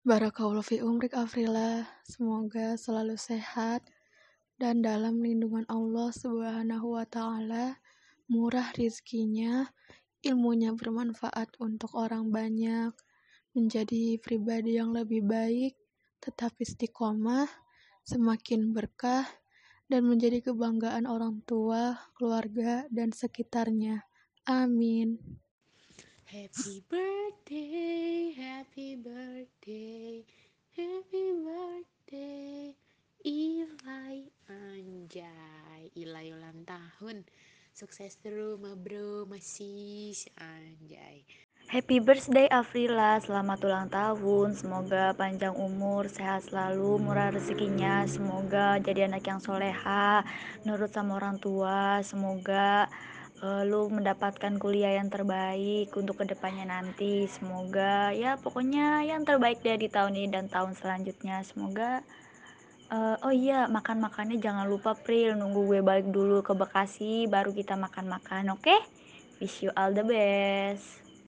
Barakallahu fi umrik Afrila. Semoga selalu sehat dan dalam lindungan Allah Subhanahu wa taala. Murah rizkinya, ilmunya bermanfaat untuk orang banyak, menjadi pribadi yang lebih baik, tetap istiqomah, semakin berkah dan menjadi kebanggaan orang tua, keluarga dan sekitarnya. Amin. Happy birthday, happy birthday, happy birthday, Ilai Anjay, Ilai ulang tahun, sukses terus ma bro, masih Anjay. Happy birthday Afrila, selamat ulang tahun. Semoga panjang umur, sehat selalu, murah rezekinya. Semoga jadi anak yang soleha, nurut sama orang tua. Semoga uh, lu mendapatkan kuliah yang terbaik untuk ke depannya nanti semoga ya pokoknya yang terbaik deh di tahun ini dan tahun selanjutnya semoga uh, oh iya makan makannya jangan lupa Pril. Nunggu gue balik dulu ke Bekasi baru kita makan makan oke? Wish you all the best